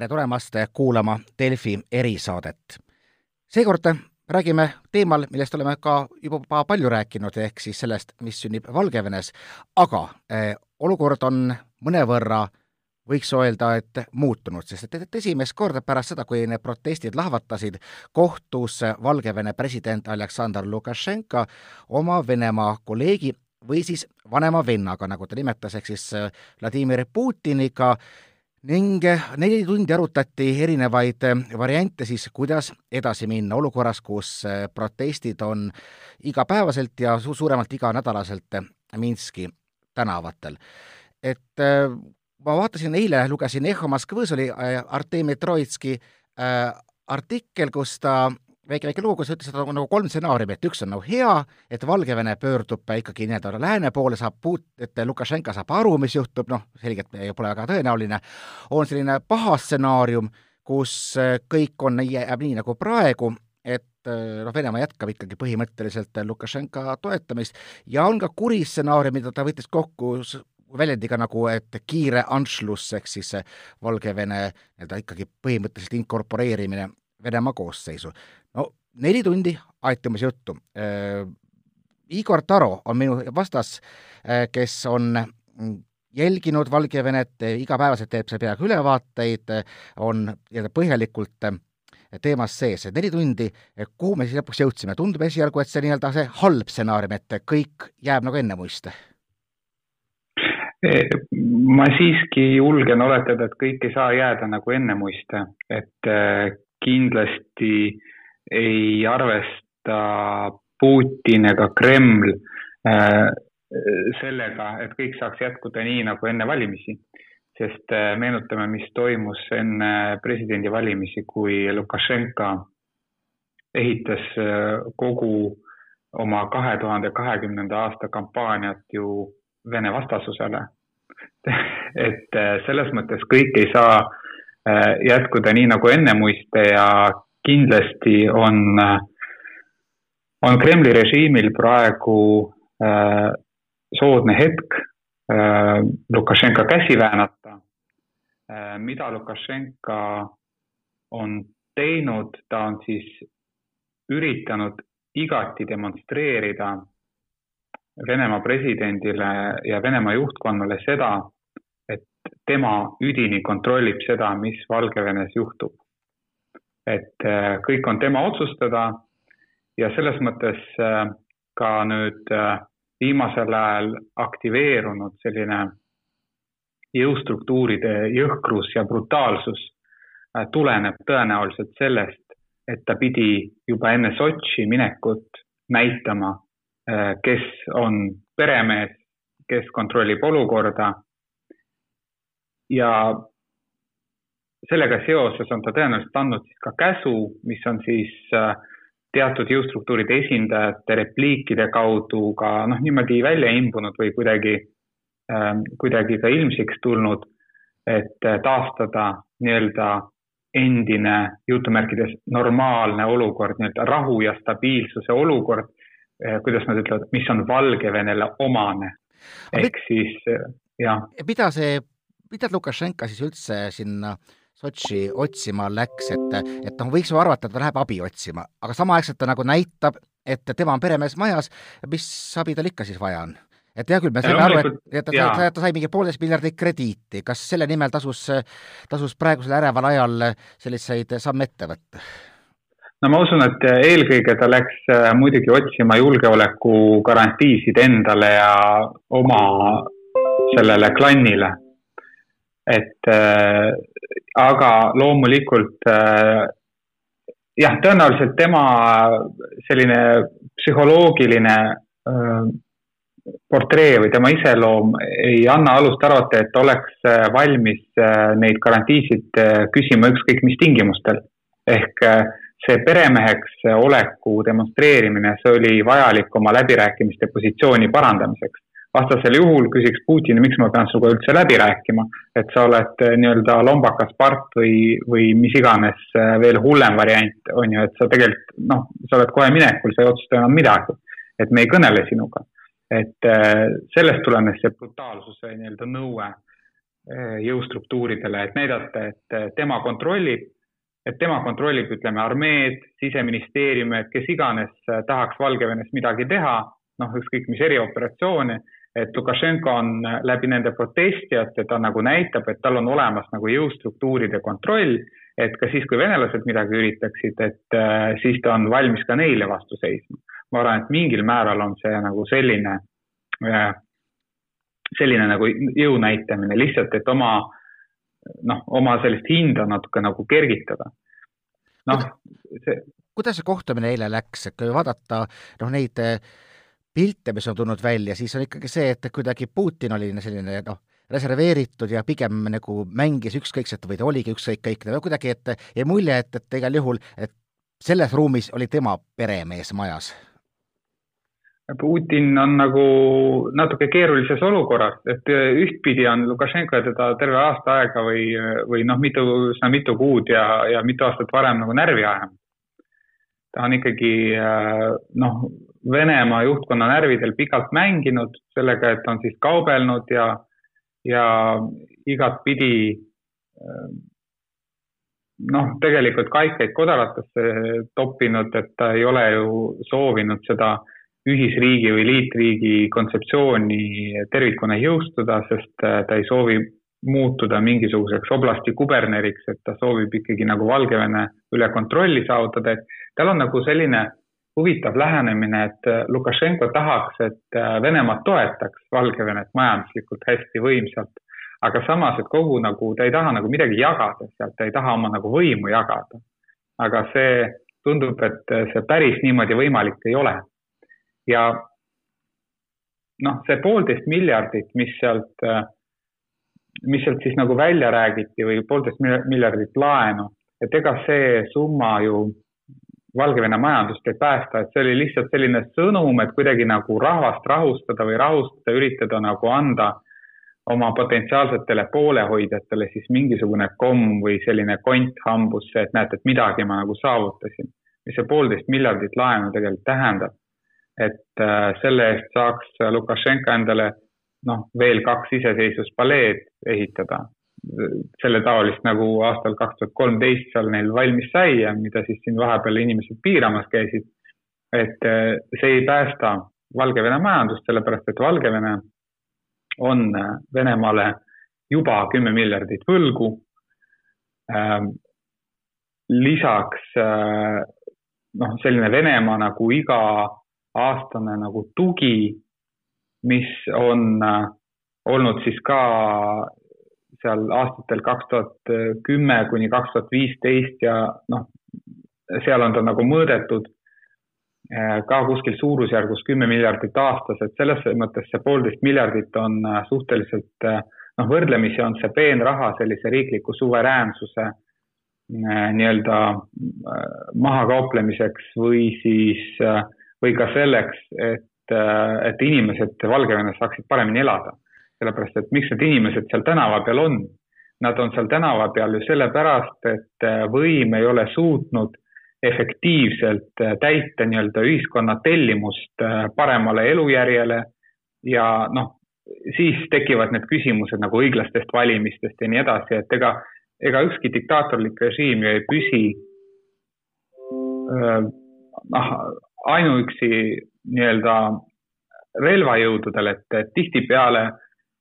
tere tulemast kuulama Delfi erisaadet. seekord räägime teemal, millest oleme ka juba palju rääkinud, ehk siis sellest, mis sünnib Valgevenes, aga eh, olukord on mõnevõrra võiks öelda, et muutunud, sest et, esimest korda pärast seda, kui need protestid lahvatasid, kohtus Valgevene president Aleksandr Lukašenka oma Venemaa kolleegi või siis vanema vennaga, nagu ta nimetas, ehk siis Vladimir Putiniga, ning neli tundi arutati erinevaid variante siis, kuidas edasi minna olukorras, kus protestid on igapäevaselt ja su-, suuremalt iganädalaselt Minski tänavatel. et ma vaatasin eile, lugesin Eho Moskvõs oli Artemi Troitski artikkel, kus ta väike, väike lugu, kus ta ütles, et on nagu kolm stsenaariumi, et üks on nagu hea, et Valgevene pöördub ikkagi nii-öelda lääne poole, saab puut-, et Lukašenka saab aru, mis juhtub, noh, selgelt pole väga tõenäoline, on selline paha stsenaarium, kus äh, kõik on, jääb nii nagu praegu, et äh, noh, Venemaa jätkab ikkagi põhimõtteliselt Lukašenka toetamist ja on ka kuri stsenaarium, mida ta võttis kokku väljendiga nagu, et kiire anšluss ehk siis Valgevene nii-öelda ikkagi põhimõtteliselt inkorporeerimine Venemaa koosseisu. no neli tundi aeti umbes juttu. Igor Taro on minu vastas, kes on jälginud Valgevenet, igapäevaselt teeb see peaaegu ülevaateid, on nii-öelda põhjalikult äh, teemas sees, et neli tundi, kuhu me siis lõpuks jõudsime, tundub esialgu, et see nii-öelda see halb stsenaarium, et kõik jääb nagu ennemuiste ma siiski julgen oletada, et kõik ei saa jääda nagu ennemuiste, et äh, kindlasti ei arvesta Putin ega Kreml äh, sellega, et kõik saaks jätkuda nii nagu enne valimisi. sest äh, meenutame, mis toimus enne presidendivalimisi, kui Lukašenka ehitas kogu oma kahe tuhande kahekümnenda aasta kampaaniat ju Vene vastasusele. et äh, selles mõttes kõik ei saa äh, jätkuda nii nagu ennemuiste ja kindlasti on, äh, on Kremli režiimil praegu soodne hetk Lukašenka käsi väänata. mida Lukašenka on teinud, ta on siis üritanud igati demonstreerida Venemaa presidendile ja Venemaa juhtkonnale seda, tema üdini kontrollib seda, mis Valgevenes juhtub. et äh, kõik on tema otsustada ja selles mõttes äh, ka nüüd äh, viimasel ajal aktiveerunud selline jõustruktuuride jõhkrus ja brutaalsus tuleneb tõenäoliselt sellest, et ta pidi juba enne Sotši minekut näitama, kes on peremees, kes kontrollib olukorda. Ja sellega seoses on ta tõenäoliselt andnud siis ka käsu, mis on siis äh, teatud jõustruktuuride esindajate repliikide kaudu ka noh, niimoodi välja imbunud või kuidagi, ähm, kuidagi ka ilmsiks tulnud, et äh, taastada nii-öelda endine jutumärkides normaalne olukord, nii-öelda rahu ja stabiilsuse olukord Eh, kuidas nad ütlevad, mis on Valgevenele omane. ehk siis jah. mida see, mida Lukašenka siis üldse sinna Sotši otsima läks, et, et noh, võiks ju arvata, et ta läheb abi otsima, aga samaaegselt ta nagu näitab, et tema on peremees majas, mis abi tal ikka siis vaja on? et hea küll, me saime aru, et, et ta, ta, ta sai mingi poolteist miljardit krediiti, kas selle nimel tasus, tasus praegusel äreval ajal selliseid samme ette võtta? no ma usun, et eelkõige ta läks äh, muidugi otsima julgeolekugarantiisid endale ja oma sellele klannile. Et äh, aga loomulikult äh, jah, tõenäoliselt tema selline psühholoogiline äh, portree või tema iseloom ei anna alust arvata, et oleks äh, valmis äh, neid garantiisid küsima ükskõik mis tingimustel. ehk see peremeheks oleku demonstreerimine, see oli vajalik oma läbirääkimiste positsiooni parandamiseks. Vastasel juhul küsiks Putin, miks ma pean sinuga üldse läbi rääkima, et sa oled eh, nii-öelda lombakas part või, või mis iganes eh, veel hullem variant on ju, et sa tegelikult noh, sa oled kohe minekul, sa ei otsusta enam midagi. et me ei kõnele sinuga. et eh, sellest tulenes see brutaalsuse nii-öelda nõue jõustruktuuridele, et näidata, et tema kontrollib, et tema kontrollib, ütleme, armeed, siseministeeriumi, et kes iganes tahaks Valgevenes midagi teha, noh, ükskõik mis erioperatsioone, et Lukašenko on läbi nende protestijate, ta nagu näitab, et tal on olemas nagu jõustruktuuride kontroll, et ka siis, kui venelased midagi üritaksid, et äh, siis ta on valmis ka neile vastu seisma. ma arvan, et mingil määral on see nagu selline äh,, selline nagu jõu näitamine lihtsalt, et oma noh, oma sellist hinda natuke nagu kergitada. noh, see. kuidas see kohtumine eile läks, et kui vaadata noh, neid äh, pilte, mis on tulnud välja, siis on ikkagi see, et kuidagi Putin oli selline noh, reserveeritud ja pigem nagu mängis ükskõikselt või ta oligi ükskõikne või kuidagi, et jäi mulje, et, et igal juhul, et selles ruumis oli tema peremees majas. Putin on nagu natuke keerulises olukorras, et ühtpidi on Lukašenko teda terve aasta aega või, või noh, mitu, üsna mitu kuud ja, ja mitu aastat varem nagu närvi ajanud. ta on ikkagi noh, Venemaa juhtkonna närvidel pikalt mänginud sellega, et on siis kaubelnud ja, ja igatpidi noh, tegelikult kaikaid kodaratesse toppinud, et ta ei ole ju soovinud seda ühisriigi või liitriigi kontseptsiooni tervikuna jõustuda, sest ta ei soovi muutuda mingisuguseks oblasti kuberneriks, et ta soovib ikkagi nagu Valgevene üle kontrolli saavutada, et tal on nagu selline huvitav lähenemine, et äh, Lukašenko tahaks, et äh, Venemaad toetaks Valgevenet majanduslikult hästi võimsalt, aga samas, et kogu nagu, ta ei taha nagu midagi jagada sealt, ta ei taha oma nagu võimu jagada. aga see tundub, et äh, see päris niimoodi võimalik ei ole. ja noh, see poolteist miljardit, mis sealt, mis sealt siis nagu välja räägiti või poolteist miljardit laenu, et ega see summa ju Valgevene majandust ei päästa, et see oli lihtsalt selline sõnum, et kuidagi nagu rahvast rahustada või rahustada, üritada nagu anda oma potentsiaalsetele poolehoidjatele siis mingisugune komm või selline kont hambusse, et näete, et midagi ma nagu saavutasin. mis see poolteist miljardit laenu tegelikult tähendab. et äh, selle eest saaks Lukašenka endale noh, veel kaks iseseisvuspaleed ehitada selletaolist nagu aastal kaks tuhat kolmteist seal neil valmis sai ja mida siis siin vahepeal inimesed piiramas käisid. et eh, see ei päästa Valgevene majandust, sellepärast et Valgevene on eh, Venemaale juba kümme miljardit võlgu. Ehm, lisaks eh, noh, selline Venemaa nagu iga-aastane nagu tugi, mis on olnud siis ka seal aastatel kaks tuhat kümme kuni kaks tuhat viisteist ja noh, seal on ta nagu mõõdetud eh, ka kuskil suurusjärgus kümme miljardit aastas, et selles mõttes see poolteist miljardit on eh, suhteliselt eh, noh, võrdlemisi on see peenraha sellise riikliku suveräänsuse nii-öelda mahakauplemiseks või siis, või ka selleks, et, et inimesed Valgevenes saaksid paremini elada sellepärast et miks need inimesed seal tänava peal on? Nad on seal tänava peal ju sellepärast, et äh, võim ei ole suutnud efektiivselt äh, täita nii-öelda ühiskonna tellimust äh, paremale elujärjele ja noh, siis tekivad need küsimused nagu õiglastest valimistest ja nii edasi, et ega, ega ükski diktaatorlik režiim ju ei püsi noh, ainuüksi nii-öelda relvajõududel, et, tihtipeale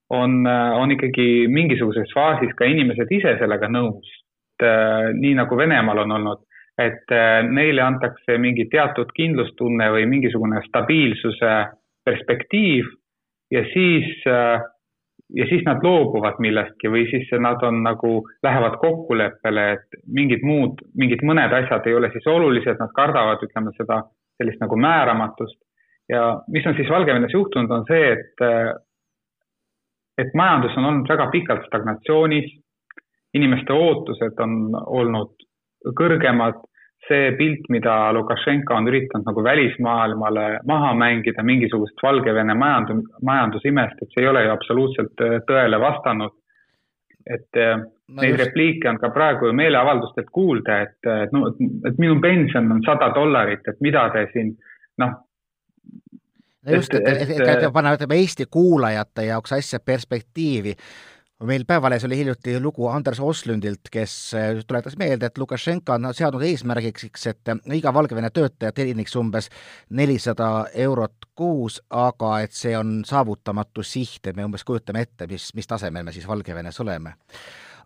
on, on ikkagi mingisuguses faasis ka inimesed ise sellega nõus. Äh, nii nagu Venemaal on olnud, et äh, neile antakse mingi teatud kindlustunne või mingisugune stabiilsuse perspektiiv ja siis, äh, ja siis nad loobuvad millestki või siis nad on nagu, lähevad kokkuleppele, et mingid muud, mingid mõned asjad ei ole siis olulised, nad kardavad, ütleme seda sellist nagu määramatust. ja mis on siis Valgevenes juhtunud, on see, et et majandus on olnud väga pikalt stagnatsioonis, inimeste ootused on olnud kõrgemad, see pilt, mida Lukašenka on üritanud nagu välismaailmale maha mängida mingisugust Valgevene majandus, majandusimest, et see ei ole ju absoluutselt äh, tõele vastanud. et äh, no neid just. repliike on ka praegu ju meeleavaldustelt kuulda, et, et no, et minu pension on sada dollarit, et mida te siin noh, no just, et, et, et, et panna, ütleme Eesti kuulajate jaoks asja perspektiivi. meil Päevalehes oli hiljuti lugu Anders Oslundilt, kes äh, tuletas meelde, et Lukašenka on seadnud eesmärgiks, et iga Valgevene töötaja teeniks umbes nelisada eurot kuus, aga et see on saavutamatu siht, et me umbes kujutame ette, mis, mis tasemel me siis Valgevenes oleme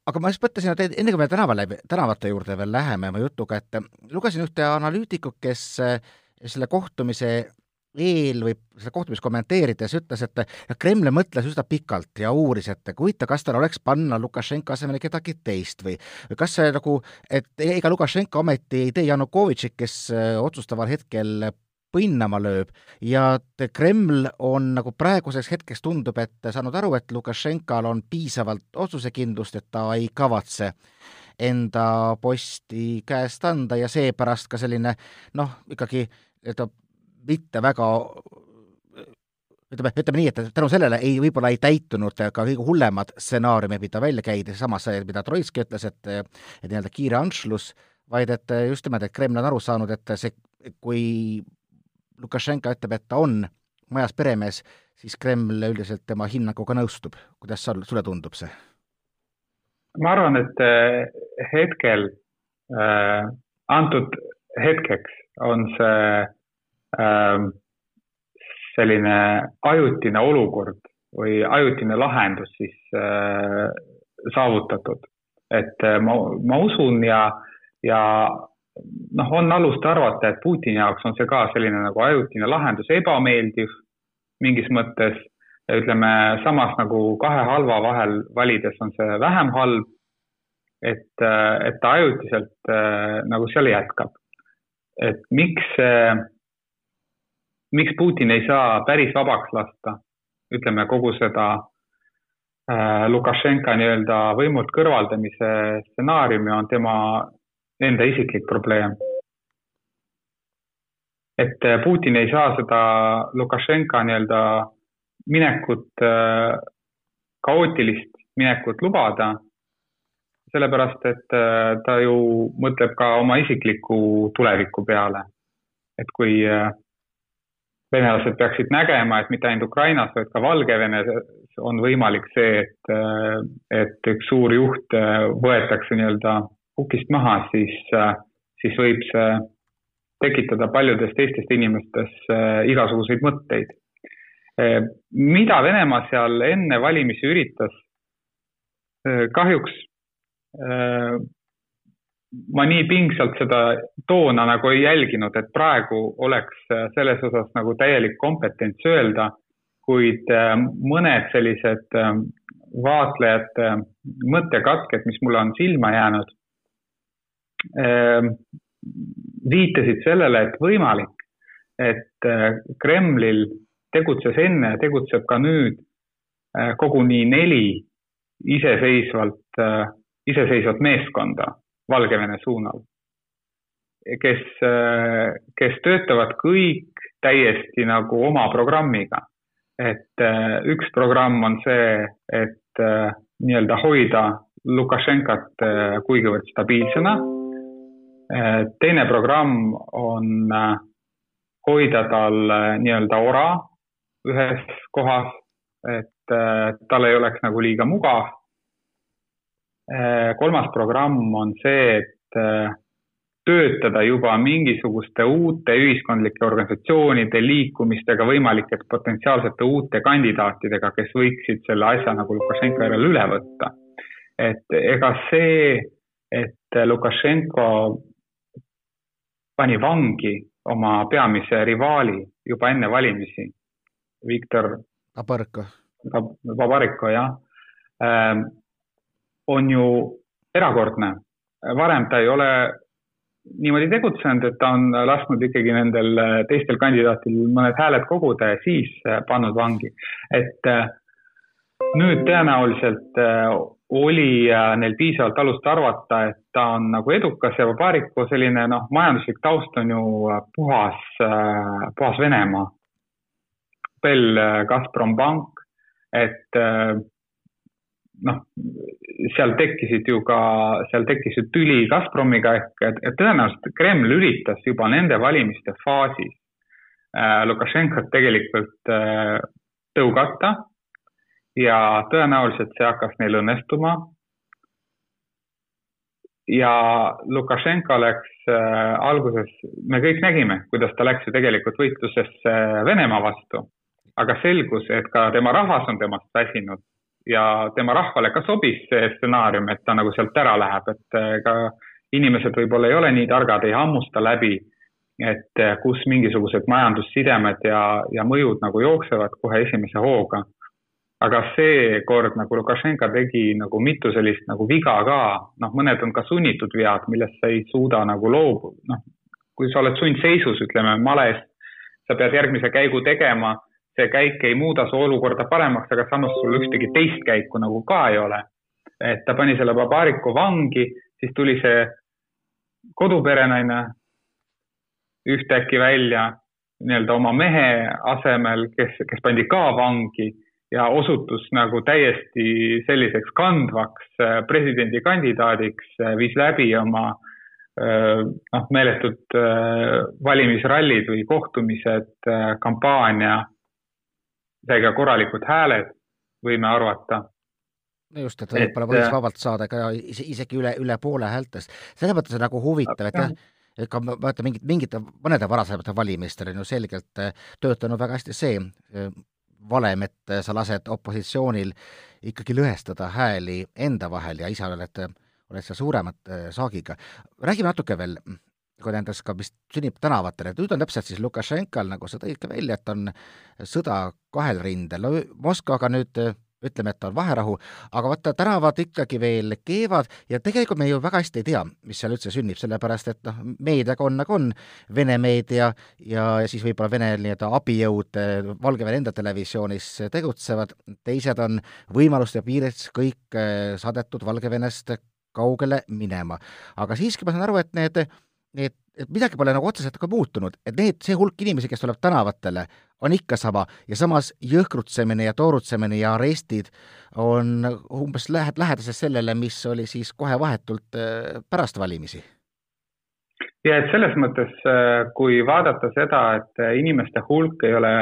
aga ma just mõtlesin, et enne kui me tänavale, tänavate juurde veel läheme oma jutuga, et lugesin ühte analüütikut, kes äh, selle kohtumise eel või seda kohtumist kommenteerides ütles, et Kreml mõtles üsna pikalt ja uuris, et huvitav, kas tal oleks panna Lukašenka asemele kedagi teist või, või kas see nagu, et ega Lukašenka ometi ei tee Janukovitšit, kes äh, otsustaval hetkel põnnama lööb. Ja et Kreml on nagu praeguseks hetkeks tundub, et saanud aru, et Lukašenkal on piisavalt otsusekindlust, et ta ei kavatse enda posti käest anda ja seepärast ka selline noh, ikkagi ta mitte väga ütleme, ütleme nii, et tänu sellele ei, võib-olla ei täitunud ka kõige hullemad stsenaariumid, mida välja käidi, samas see, mida Troitski ütles, et et nii-öelda kiire anšlus, vaid et just nimelt, et Kreml on aru saanud, et see, kui Lukašenka ütleb, et ta on majas peremees, siis Kreml üldiselt tema hinnanguga nõustub. kuidas sa, sulle tundub see? ma arvan, et äh, hetkel äh,, antud hetkeks on see selline ajutine olukord või ajutine lahendus siis äh, saavutatud. et äh, ma, ma usun ja, ja noh, on alust arvata, et Putini jaoks on see ka selline nagu ajutine lahendus, ebameeldiv mingis mõttes, ütleme samas nagu kahe halva vahel valides on see vähem halb. et, äh, et ta ajutiselt nagu seal jätkab. et miks see miks Putin ei saa päris vabaks lasta, ütleme kogu seda äh, Lukašenka nii-öelda võimult kõrvaldamise stsenaariumi on tema enda isiklik probleem. et äh, Putin ei saa seda Lukašenka nii-öelda minekut äh,, kaootilist minekut lubada, sellepärast et äh, ta ju mõtleb ka oma isikliku tuleviku peale. et kui äh, venelased peaksid nägema, et mitte ainult Ukrainas, vaid ka Valgevenes on võimalik see, et, et üks suur juht võetakse nii-öelda hukist maha, siis, siis võib see tekitada paljudes teistes inimestes igasuguseid mõtteid. mida Venemaa seal enne valimisi üritas? kahjuks ma nii pingsalt seda toona nagu ei jälginud, et praegu oleks äh, selles osas nagu täielik kompetents öelda, kuid äh, mõned sellised äh, vaatlejate mõttekatked, mis mulle on silma jäänud, viitasid sellele, et võimalik, et Kremlil tegutses enne tegutseb ka nüüd koguni neli iseseisvalt, iseseisvat meeskonda Valgevene suunal, kes, kes töötavad kõik täiesti nagu oma programmiga. et äh, üks programm on see, et äh, nii-öelda hoida Lukašenkat äh, kuigivõrd stabiilsena. teine programm on hoida tal nii-öelda ora ühes kohas, et tal ei oleks nagu liiga mugav kolmas programm on see, et äh, töötada juba mingisuguste uute ühiskondlike organisatsioonide, liikumistega, võimalike potentsiaalsete uute kandidaatidega, kes võiksid selle asja nagu Lukašenko järel üle võtta. et ega see, et Lukašenko pani vangi oma peamise rivaali juba enne valimisi, Viktor Babariko. Babariko, jah ähm, on ju erakordne. varem ta ei ole niimoodi tegutsenud, et ta on lasknud ikkagi nendel teistel kandidaatidel mõned hääled koguda ja siis pannud vangi. et äh, nüüd tõenäoliselt äh, oli äh, neil piisavalt alust arvata, et ta on nagu edukas ja Vabariku selline noh, majanduslik taust on ju puhas, puhas Venemaa. Bell, Gazprom pank, et noh, seal tekkisid ju ka, seal tekkis ju tüli Gazpromiga ehk et, tõenäoliselt Kreml üritas juba nende valimiste faasis äh, Lukašenkot tegelikult äh, tõugata ja tõenäoliselt see hakkas neil õnnestuma. ja Lukašenka läks äh, alguses, me kõik nägime, kuidas ta läks ju tegelikult võitlusesse Venemaa vastu, aga selgus, et ka tema rahvas on temast väsinud ja tema rahvale ka sobis see stsenaarium, et ta nagu sealt ära läheb, et ka inimesed võib-olla ei ole nii targad, ei hammusta läbi et kus mingisugused majandussidemed ja, ja mõjud nagu jooksevad kohe esimese hooga. Aga seekord nagu Lukašenka tegi nagu mitu sellist nagu viga ka, noh, mõned on ka sunnitud vead, millest sa ei suuda nagu loobuda, noh, kui sa oled sundseisus, ütleme, males, sa pead järgmise käigu tegema, see käik ei muuda su olukorda paremaks, aga samas sul ühtegi teist käiku nagu ka ei ole. et ta pani selle Babariku vangi, siis tuli see koduperenaine ühtäkki välja nii-öelda oma mehe asemel, kes, kes pandi ka vangi ja osutus nagu täiesti selliseks kandvaks äh, presidendikandidaadiks, äh, viis läbi oma äh, noh, meeletud valimisrallid või kohtumised, kampaania, ka korralikud hääled, võime arvata no just, et võib-olla võis vabalt saada ka isegi üle, üle poole häältest. selles mõttes on nagu huvitav, et jah, et ka vaata mingid, mingite, mõnede varasemate valimistel on ju selgelt töötanud väga hästi see valem, et sa lased opositsioonil ikkagi lõhestada hääli enda vahel ja ise oled, oled seal suuremat äh, saagiga. räägime natuke veel kui nendest ka, mis sünnib tänavatel, et nüüd on täpselt siis Lukašenkal, nagu sa tõid ka välja, et on sõda kahel rindel, no Moskvaga nüüd ütleme, et on vaherahu, aga vaata, tänavad ikkagi veel keevad ja tegelikult me ju väga hästi ei tea, mis seal üldse sünnib, sellepärast et noh, meediaga on nagu on, Vene meedia ja, ja siis võib-olla Vene nii-öelda abijõud Valgevene enda televisioonis tegutsevad, teised on võimaluste piires kõik saadetud Valgevenest kaugele minema. aga siiski ma saan aru, et need et, et midagi pole nagu otseselt ka muutunud, et need, see hulk inimesi, kes tuleb tänavatele, on ikka sama ja samas jõhkrutsemine ja toorutsemine ja arestid on umbes lähed, lähedases sellele, mis oli siis kohe vahetult äh, pärast valimisi. ja et selles mõttes, äh, kui vaadata seda, et inimeste hulk ei ole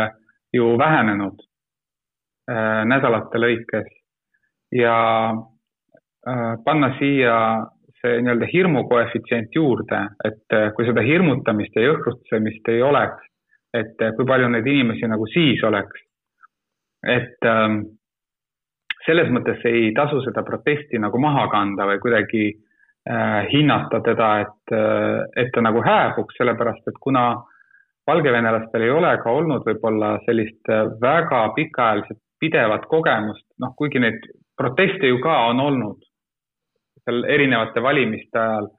ju vähenenud äh, nädalate lõikes ja äh, panna siia nii-öelda hirmu koefitsient juurde, et eh, kui seda hirmutamist ja jõhkrutsemist ei oleks, et eh, kui palju neid inimesi nagu siis oleks. et ähm, selles mõttes ei tasu seda protesti nagu maha kanda või kuidagi äh, hinnata teda, et, et ta nagu hääbuks, sellepärast et kuna valgevenelastel ei ole ka olnud võib-olla sellist väga pikaajaliselt pidevat kogemust, noh, kuigi neid proteste ju ka on olnud seal erinevate valimiste ajal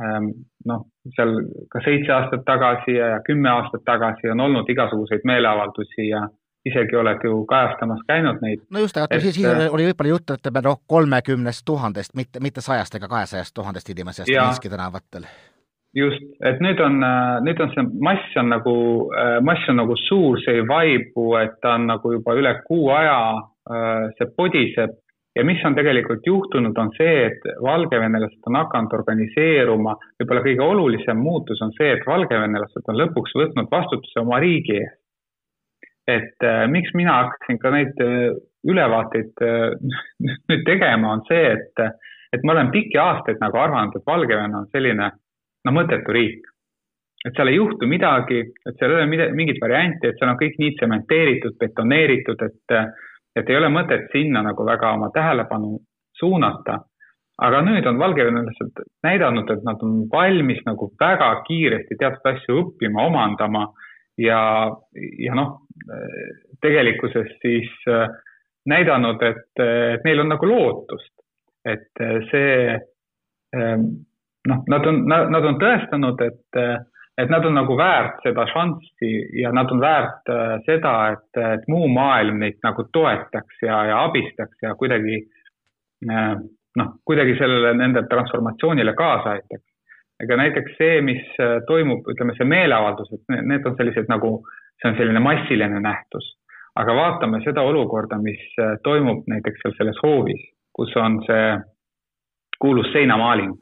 ähm, noh, seal ka seitse aastat tagasi ja kümme aastat tagasi on olnud igasuguseid meeleavaldusi ja isegi oled ju kajastamas käinud neid. no just, aga siis, siis äh, oli võib-olla jutt, ütleme noh, kolmekümnest tuhandest, mitte, mitte sajast ega kahesajast tuhandest inimesest Minski tänavatel. just, et nüüd on, äh, nüüd on see mass on nagu, äh, mass on nagu suur, see ei vaibu, et ta on nagu juba üle kuu aja, see podiseb ja mis on tegelikult juhtunud, on see, et valgevenelased on hakanud organiseeruma, võib-olla kõige olulisem muutus on see, et valgevenelased on lõpuks võtnud vastutuse oma riigi eest. et äh, miks mina hakkasin ka neid äh, ülevaateid äh, nüüd tegema, on see, et, et ma olen pikki aastaid nagu arvanud, et Valgevene on selline no mõttetu riik. et seal ei juhtu midagi, et seal ei ole mingit varianti, et seal on kõik nii tsementeeritud, betoneeritud, et et ei ole mõtet sinna nagu väga oma tähelepanu suunata. aga nüüd on valgevenelased näidanud, et nad on valmis nagu väga kiiresti teatud asju õppima, omandama ja, ja noh, tegelikkuses siis äh, näidanud, et, et neil on nagu lootust, et see ähm, noh, nad on, nad on tõestanud, et et nad on nagu väärt seda šanssi ja nad on väärt äh, seda, et, et muu maailm neid nagu toetaks ja, ja abistaks ja kuidagi äh, noh, kuidagi sellele nende transformatsioonile kaasa aitaks. ega näiteks see, mis äh, toimub, ütleme see meeleavaldus, et need on sellised nagu, see on selline massiline nähtus. aga vaatame seda olukorda, mis toimub näiteks seal selles hoovis, kus on see kuulus seinamaaling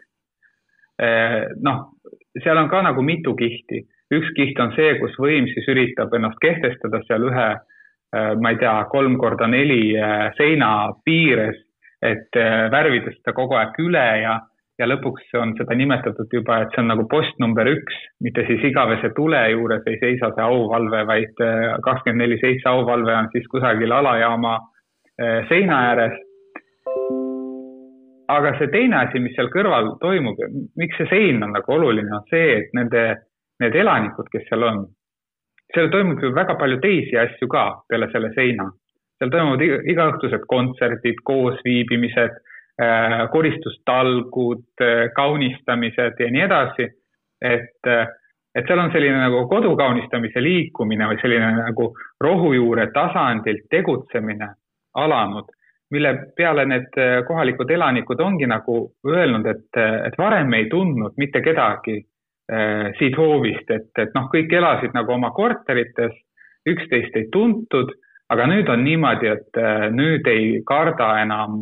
noh, seal on ka nagu mitu kihti. üks kiht on see, kus võim siis üritab ennast kehtestada seal ühe ma ei tea, kolm korda neli seina piires, et värvida seda kogu aeg üle ja ja lõpuks on seda nimetatud juba, et see on nagu post number üks, mitte siis igavese tule juures ei seisa see auvalve, vaid äh, kakskümmend neli seitse auvalve on siis kusagil alajaama äh, seina ääres. Aga see teine asi, mis seal kõrval toimub, miks see sein on nagu oluline, on see, et nende, need elanikud, kes seal on, seal toimub ju väga palju teisi asju ka peale selle seina. seal toimuvad igaõhtused kontserdid, koosviibimised Äh, koristustalgud, äh, kaunistamised ja nii edasi. et, äh, et seal on selline nagu kodu kaunistamise liikumine või selline nagu rohujuure tasandilt tegutsemine alanud, mille peale need kohalikud elanikud ongi nagu öelnud, et, et varem ei tundnud mitte kedagi äh, siit hoovist, et, et noh, kõik elasid nagu oma korterites, üksteist ei tuntud, aga nüüd on niimoodi, et äh, nüüd ei karda enam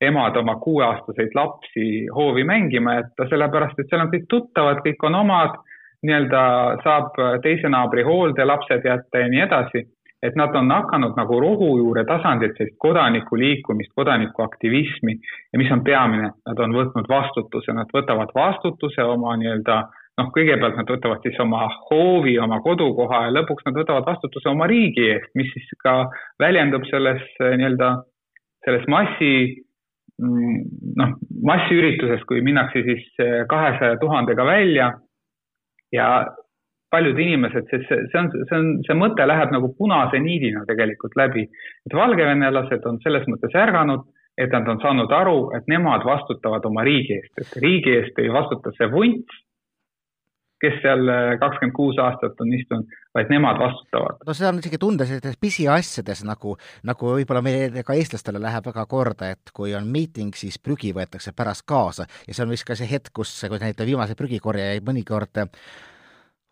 emad oma kuueaastaseid lapsi hoovi mängima jätta, sellepärast et seal on kõik tuttavad, kõik on omad, nii-öelda saab teise naabri hoolde lapsed jätta ja nii edasi. Et nad on hakanud nagu rohujuure tasandilt sellist kodanikuliikumist, kodanikuaktivismi ja mis on peamine, nad on võtnud vastutuse, nad võtavad vastutuse oma nii-öelda noh, kõigepealt nad võtavad siis oma hoovi, oma kodukoha ja lõpuks nad võtavad vastutuse oma riigi eest, mis siis ka väljendub selles nii-öelda, selles massi Mm, noh, massiüritusest, kui minnakse siis eh, kahesaja tuhandega välja. Ja paljud inimesed, sest see, see on, see on, see mõte läheb nagu punase niidina tegelikult läbi. et valgevenelased on selles mõttes ärganud, et nad on saanud aru, et nemad vastutavad oma riigi eest, et riigi eest ei vastuta see vunts, kes seal äh, kakskümmend kuus aastat on istunud, vaid nemad vastutavad. no seda on isegi tunda sellistes pisiasjades nagu, nagu võib-olla meile ka eestlastele läheb väga korda, et kui on miiting, siis prügi võetakse pärast kaasa ja see on vist ka see hetk, kus, kui näiteks viimase prügikorjajaid mõnikord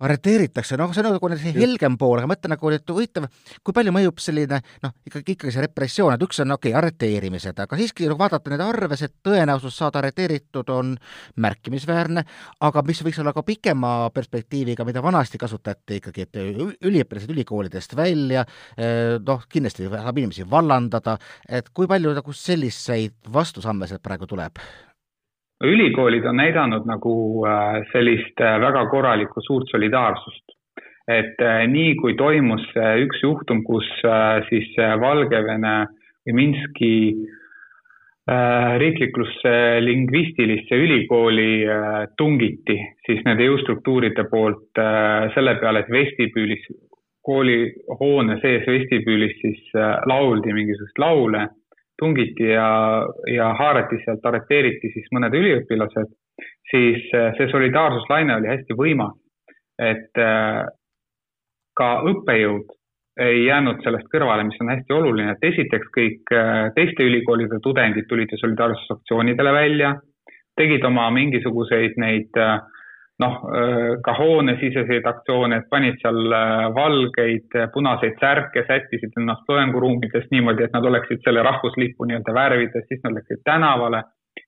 arreteeritakse, noh, see on nagu see helgem pool, aga mõtle nagu, et huvitav, kui palju mõjub selline noh, ikkagi, ikkagi see repressioon, et üks on okei okay,, arreteerimised, aga siiski kui vaadata neid arve, see tõenäosus saada arreteeritud on märkimisväärne, aga mis võiks olla ka pikema perspektiiviga, mida vanasti kasutati ikkagi, et üliõpilased ülikoolidest välja, eh, noh, kindlasti saab inimesi vallandada, et kui palju nagu selliseid vastusamme sealt praegu tuleb? Ülikoolid on näidanud nagu äh, sellist äh, väga korralikku suurt solidaarsust. et äh, nii kui toimus üks juhtum, kus siis Valgevene või Minski riiklikusse lingvistilisse ülikooli tungiti siis nende jõustruktuuride poolt selle peale, et vestibüülis, koolihoone sees vestibüülis siis lauldi mingisuguseid laule tungiti ja, ja haarati sealt, arreteeriti siis mõned üliõpilased, siis äh, see solidaarsuslaine oli hästi võimas. et äh, ka õppejõud ei jäänud sellest kõrvale, mis on hästi oluline, et esiteks kõik äh, teiste ülikoolide tudengid tulid ju solidaarsusaktsioonidele välja, tegid oma mingisuguseid neid äh, noh, ka hoonesiseseid aktsioone, et panid seal äh, valgeid, äh, punaseid särke, sättisid ennast loenguruumides niimoodi, et nad oleksid selle rahvuslipu nii-öelda värvides, siis nad läksid tänavale.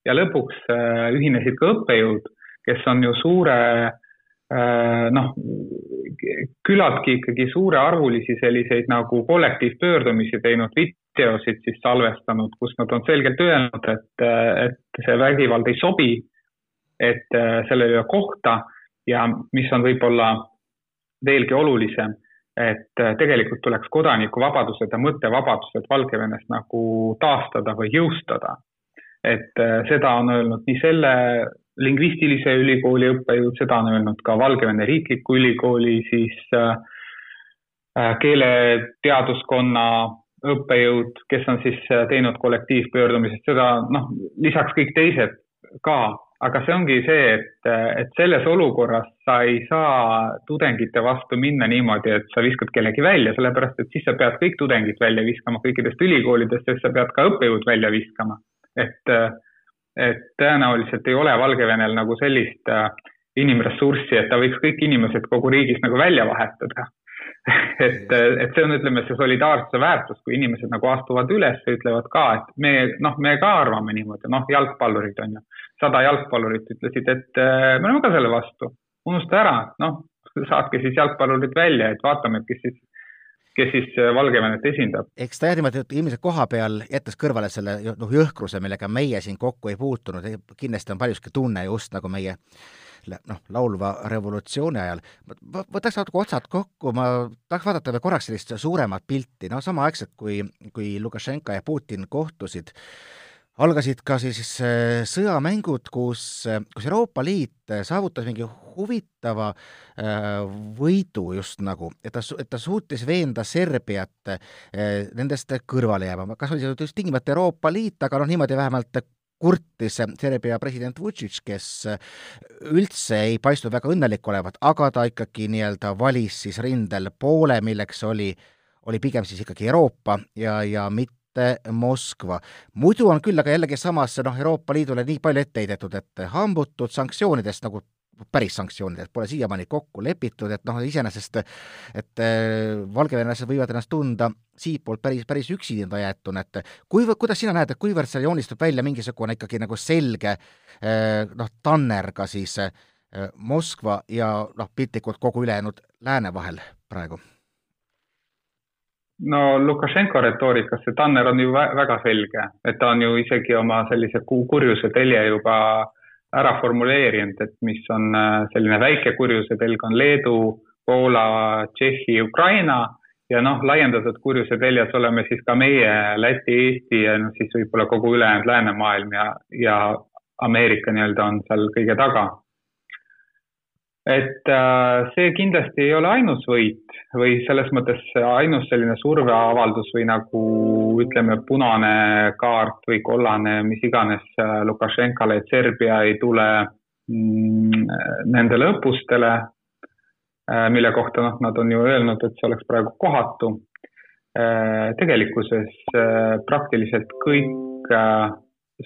Ja lõpuks äh, ühinesid ka õppejõud, kes on ju suure noh, küllaltki ikkagi suurearvulisi selliseid nagu kollektiivpöördumisi teinud, videosid siis salvestanud, kus nad on selgelt öelnud, et, et see vägivald ei sobi et äh, sellel ei ole kohta ja mis on võib-olla veelgi olulisem, et äh, tegelikult tuleks kodanikuvabadused ja mõttevabadused Valgevenes nagu taastada või jõustada. et äh, seda on öelnud nii selle lingvistilise ülikooli õppejõud, seda on öelnud ka Valgevene Riikliku Ülikooli siis keeleteaduskonna õppejõud, kes on siis teinud kollektiivpöördumised, seda noh, lisaks kõik teised ka aga see ongi see, et, et selles olukorras sa ei saa tudengite vastu minna niimoodi, et sa viskad kellegi välja, sellepärast et siis sa pead kõik tudengid välja viskama kõikidest ülikoolidest, sest sa pead ka õppejõud välja viskama. et, et tõenäoliselt ei ole Valgevenel nagu sellist äh, inimressurssi, et ta võiks kõik inimesed kogu riigis nagu välja vahetada et, et see on, ütleme, see solidaarsuse väärtus, kui inimesed nagu astuvad üles ja ütlevad ka, et me, noh, me ka arvame niimoodi, noh, jalgpallurid on ju sada jalgpallurit ütlesid, et äh, me oleme ka selle vastu, unusta ära, noh, saatke siis jalgpallurid välja, et vaatame, kes siis kes siis Valgevenet esindab. eks ta jah niimoodi, ilmselt koha peal, jättes kõrvale selle noh, jõhkruse, millega meie siin kokku ei puutunud, kindlasti on paljuski tunne just nagu meie noh, laulva revolutsiooni ajal. võtaks natuke otsad kokku, ma tahaks vaadata veel korraks sellist suuremat pilti, no samaaegselt, kui, kui Lukašenka ja Putin kohtusid, algasid ka siis äh, sõjamängud, kus, kus Euroopa Liit saavutas mingi huvitava äh, võidu just nagu, et ta, et ta suutis veenda Serbiat äh, nendest kõrvale jääma, kas oli see just tingimata Euroopa Liit, aga noh, niimoodi vähemalt kurtis Serbia president Vučić, kes üldse ei paistnud väga õnnelik olevat, aga ta ikkagi nii-öelda valis siis rindel poole, milleks oli, oli pigem siis ikkagi Euroopa ja, ja mitte Moskva. muidu on küll aga jällegi samas noh, Euroopa Liidule nii palju ette heidetud, et hambutud sanktsioonidest nagu päris sanktsioonidest pole siiamaani kokku lepitud, et noh, iseenesest et äh, valgevenelased võivad ennast tunda siitpoolt päris, päris üksinda jäetuna, et kuivõrd, kuidas sina näed, et kuivõrd seal joonistub välja mingisugune ikkagi nagu selge äh, noh, tanner ka siis äh, Moskva ja noh, piltlikult kogu ülejäänud lääne vahel praegu? no Lukašenko retoorikas see tanner on ju väga selge, et ta on ju isegi oma sellise kurjuse telje juba äh, ära formuleerinud, et mis on äh, selline väike kurjuse telg on Leedu, Poola, Tšehhi, Ukraina. Ja noh, laiendatud kurjuse teljes oleme siis ka meie, Läti, Eesti ja noh, siis võib-olla kogu ülejäänud läänemaailm ja, ja Ameerika nii-öelda on seal kõige taga et äh, see kindlasti ei ole ainus võit või selles mõttes ainus selline surveavaldus või nagu ütleme, punane kaart või kollane, mis iganes äh, Lukašenkale, et Serbia ei tule mm, nendele õppustele, äh, mille kohta noh, nad on ju öelnud, et see oleks praegu kohatu. tegelikkuses praktiliselt kõik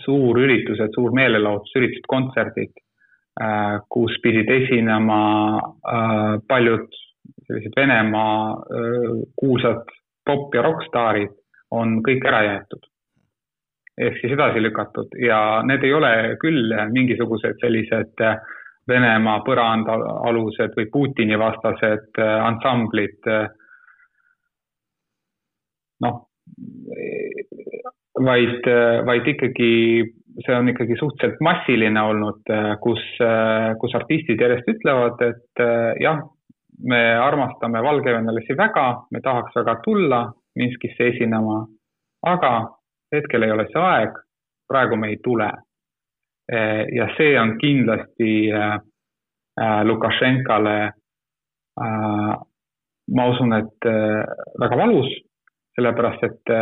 suurüritused, suurmeelelahutusüritused, kontserdid kus pidid esinema äh, paljud sellised Venemaa äh, kuulsad pop- ja rokkstaarid, on kõik ära jäetud. ehk siis edasi lükatud ja need ei ole küll mingisugused sellised Venemaa põrandaalused või Putini vastased ansamblid. noh, vaid, vaid ikkagi see on ikkagi suhteliselt massiline olnud, äh, kus, äh, kus artistid järjest ütlevad, et äh, jah, me armastame valgevenelasi väga, me tahaks väga tulla Minskisse esinema, aga hetkel ei ole see aeg, praegu me ei tule. ja see on kindlasti Lukašenkale, ma usun, et väga valus, sellepärast et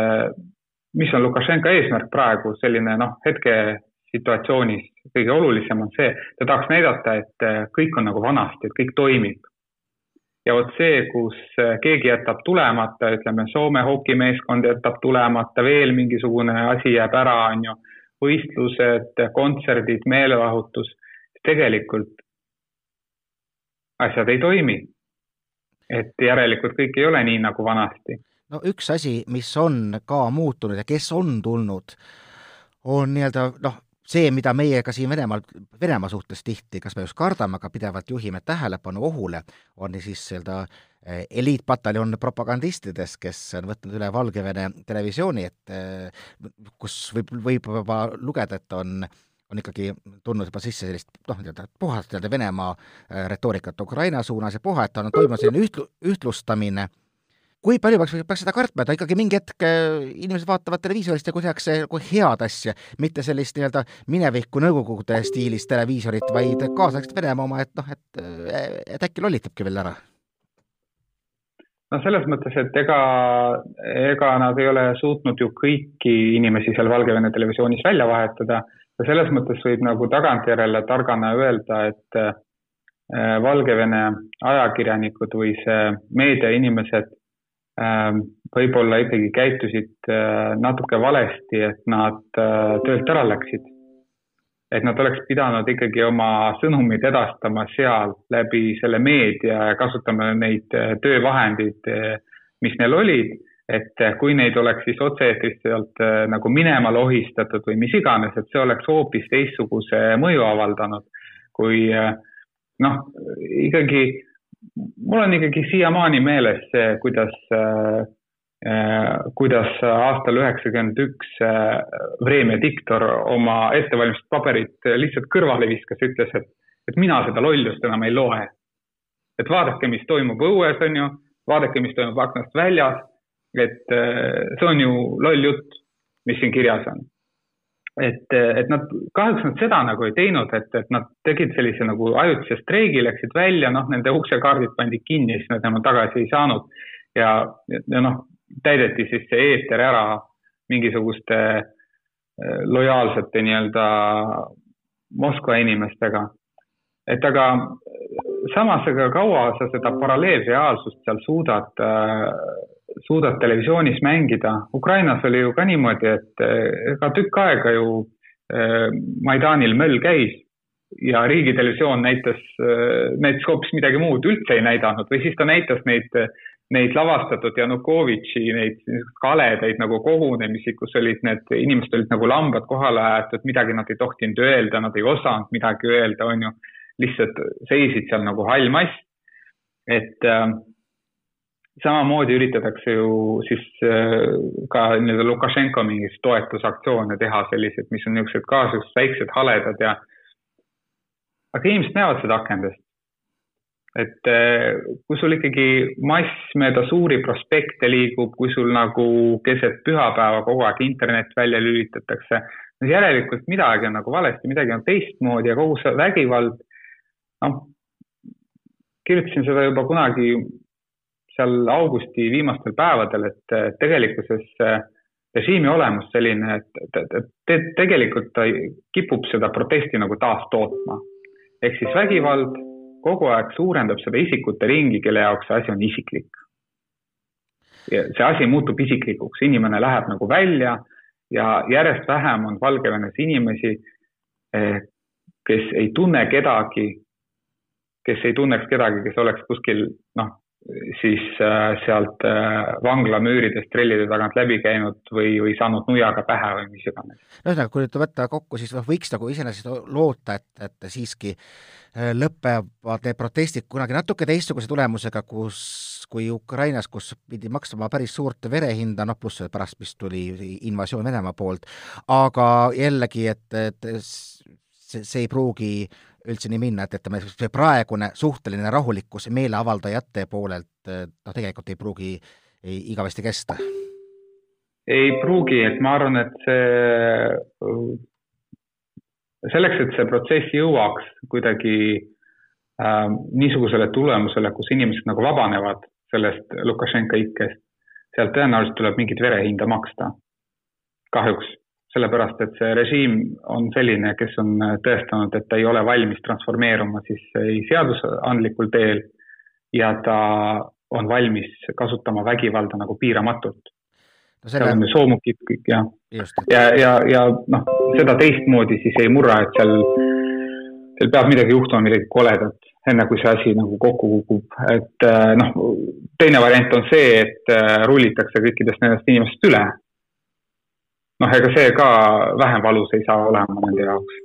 mis on Lukašenka eesmärk praegu, selline noh, hetke situatsioonis kõige olulisem on see, ta tahaks näidata, et äh, kõik on nagu vanasti, et kõik toimib. ja vot see, kus äh, keegi jätab tulemata, ütleme Soome hokimeeskond jätab tulemata, veel mingisugune asi jääb ära, on ju, võistlused, kontserdid, meelelahutus, tegelikult asjad ei toimi. et järelikult kõik ei ole nii nagu vanasti no üks asi, mis on ka muutunud ja kes on tulnud, on nii-öelda noh, see, mida meie ka siin Venemaal, Venemaa suhtes tihti, kas me just kardame, aga pidevalt juhime tähelepanu ohule, on siis nii-öelda eh, eliitpataljon propagandistidest, kes on võtnud üle Valgevene televisiooni, et eh, kus võib, võib juba lugeda, et on on ikkagi tulnud juba sisse sellist noh, nii-öelda puhast nii-öelda Venemaa eh, retoorikat Ukraina suunas ja puha, et on toimunud selline ühtlu-, ühtlustamine kui palju peaks, peaks seda kartma, et ikkagi mingi hetk äh, inimesed vaatavad televiisorist ja kui tehakse nagu head asja, mitte sellist nii-öelda minevikku Nõukogude stiilis televiisorit, vaid kaasaegset Venemaa oma, et noh, et, et äkki lollitabki veel ära? no selles mõttes, et ega, ega nad ei ole suutnud ju kõiki inimesi seal Valgevene televisioonis välja vahetada ja selles mõttes võib nagu tagantjärele targana öelda, et äh, Valgevene ajakirjanikud või see meediainimesed võib-olla ikkagi käitusid äh, natuke valesti, et nad äh, töölt ära läksid. et nad oleks pidanud ikkagi oma sõnumid edastama seal läbi selle meedia ja kasutama neid äh, töövahendeid, mis neil olid, et kui neid oleks siis otse-eetrist sealt nagu minema lohistatud või mis iganes, et see oleks hoopis teistsuguse mõju avaldanud, kui noh, ikkagi mul on ikkagi siiamaani meeles see, kuidas äh, kuidas aastal üheksakümmend üks äh, Vremja diktor oma ettevalmistatud paberit lihtsalt kõrvale viskas, ütles, et, et mina seda lollust enam ei loe. et vaadake, mis toimub õues, on ju, vaadake, mis toimub aknast väljas. et äh, see on ju loll jutt, mis siin kirjas on. Et, et nad, kahjuks nad seda nagu ei teinud, et, et nad tegid sellise nagu ajutise streigi, läksid välja, noh, nende uksekaardid pandi kinni, siis nad enam tagasi ei saanud ja, ja noh, täideti siis see eeter ära mingisuguste äh, lojaalsete nii-öelda Moskva inimestega. et aga samas, ega kaua sa seda paralleelreaalsust seal suudad, äh, suudad televisioonis mängida. Ukrainas oli ju ka niimoodi, et ega tükk aega ju Maidanil möll käis ja riigitelevisioon näitas, näitas hoopis midagi muud, üldse ei näidanud või siis ta näitas neid neid lavastatud Janukovitši neid kaledaid nagu kogunemisi, kus olid need inimesed olid nagu lambad kohale aetud, midagi nad ei tohtinud öelda, nad ei osanud midagi öelda, on ju. lihtsalt seisid seal nagu hall mass. et äh, samamoodi üritatakse ju siis äh, ka nii-öelda Lukašenko mingis toetusaktsioone teha selliseid, mis on niisugused ka sellised väiksed haledad ja aga inimesed näevad seda akendest. Et eh, kui sul ikkagi mass mööda suuri prospekte liigub, kui sul nagu keset pühapäeva kogu aeg internet välja lülitatakse, siis järelikult midagi on nagu valesti, midagi on teistmoodi ja kogu see vägivald, noh, kirjutasin seda juba kunagi seal augusti viimastel päevadel, et tegelikkuses režiimi olemus selline, et, et tegelikult ta kipub seda protesti nagu taastootma. ehk siis vägivald kogu aeg suurendab seda isikute ringi, kelle jaoks see asi on isiklik. see asi muutub isiklikuks, inimene läheb nagu välja ja järjest vähem on Valgevenes inimesi, eh, kes ei tunne kedagi, kes ei tunneks kedagi, kes oleks kuskil noh, siis äh, sealt äh, vangla müüridest trellide tagant läbi käinud või, või saanud nuiaga pähe või mis iganes. ühesõnaga, kui nüüd võtta kokku, siis noh, võiks nagu iseenesest loota, et, et siiski äh, lõpevad need protestid kunagi natuke teistsuguse tulemusega, kus kui Ukrainas, kus pidi maksma päris suurt verehinda, noh pluss pärast vist tuli invasioon Venemaa poolt, aga jällegi, et, et see, see ei pruugi äh, üldse nii minna, et ütleme, see praegune suhteline rahulikkus meeleavaldajate poolelt noh, tegelikult ei pruugi ei, igavesti kesta? ei pruugi, et ma arvan, et see, selleks, et see protsess jõuaks kuidagi äh, niisugusele tulemusele, kus inimesed nagu vabanevad sellest Lukašenka ikkest, sealt tõenäoliselt tuleb mingit verehinda maksta. kahjuks sellepärast et see režiim on selline, kes on tõestanud, et ta ei ole valmis transformeeruma siis ei seadusandlikul teel ja ta on valmis kasutama vägivalda nagu piiramatult. No. Selle... seal on soomukid kõik ja, ja, ja, ja noh, seda teistmoodi siis ei murra, et seal, seal peab midagi juhtuma, midagi koledat, enne kui see asi nagu kokku kukub, et noh, teine variant on see, et rullitakse kõikidest nendest inimestest üle noh, ega see ka vähem valus ei saa olema nende jaoks.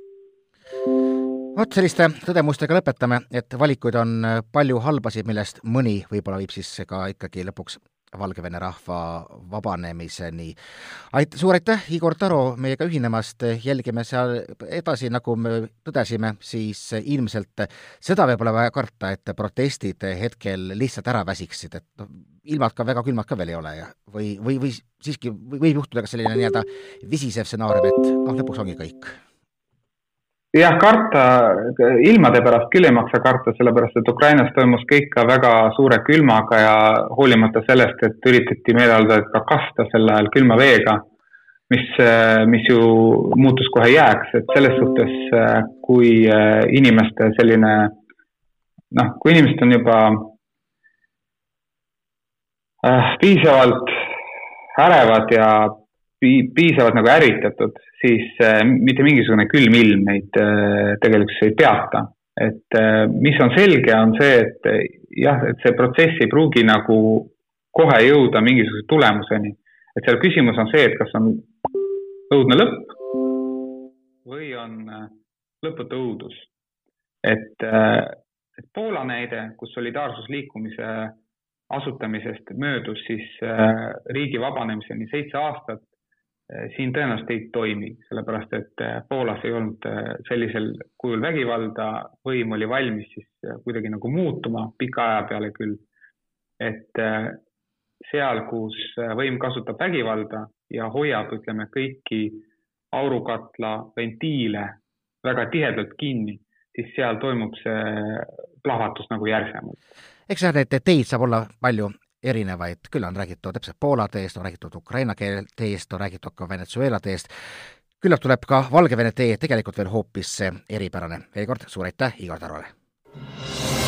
vot selliste tõdemustega lõpetame, et valikuid on palju halbasid, millest mõni võib-olla viib siis ka ikkagi lõpuks Valgevene rahva vabanemiseni. ait-, suur aitäh, Igor Taro, meiega ühinemast, jälgime seal edasi, nagu me tõdesime, siis ilmselt seda võib-olla vaja karta, et protestid hetkel lihtsalt ära väsiksid, et noh, ilmad ka väga külmad ka veel ei ole ja või, või, või siiski võib juhtuda ka selline nii-öelda visisev stsenaarium, et noh, lõpuks ongi kõik jah, karta, ilmade pärast küll ei maksa karta, sellepärast et Ukrainas toimus kõik ka väga suure külmaga ja hoolimata sellest, et üritati meeleavaldajaid ka kasta sel ajal külma veega, mis, mis ju muutus kohe jääks, et selles suhtes, kui inimeste selline noh, kui inimesed on juba äh, piisavalt ärevad ja piisavalt nagu ärritatud, siis äh, mitte mingisugune külm ilm neid äh, tegelikkuses ei peata. et äh, mis on selge, on see, et jah, et see protsess ei pruugi nagu kohe jõuda mingisuguse tulemuseni. et seal küsimus on see, et kas on õudne lõpp või on lõputu õudus. et et Poola näide, kus solidaarsusliikumise asutamisest möödus siis riigi vabanemiseni seitse aastat, siin tõenäoliselt ei toimi, sellepärast et äh, Poolas ei olnud sellisel kujul vägivalda, võim oli valmis siis kuidagi nagu muutuma pika aja peale küll. et seal, kus võim kasutab vägivalda ja hoiab, ütleme, kõiki aurukatla ventiile väga tihedalt kinni, siis seal toimub see plahvatus nagu järsemalt eks jah, neid teid saab olla palju erinevaid, küll on räägitud täpselt Poola teest, on räägitud Ukraina keel teest, on räägitud ka Venezuela teest, küllap tuleb ka Valgevene tee tegelikult veel hoopis eripärane. veel kord suur aitäh Igor Tarole!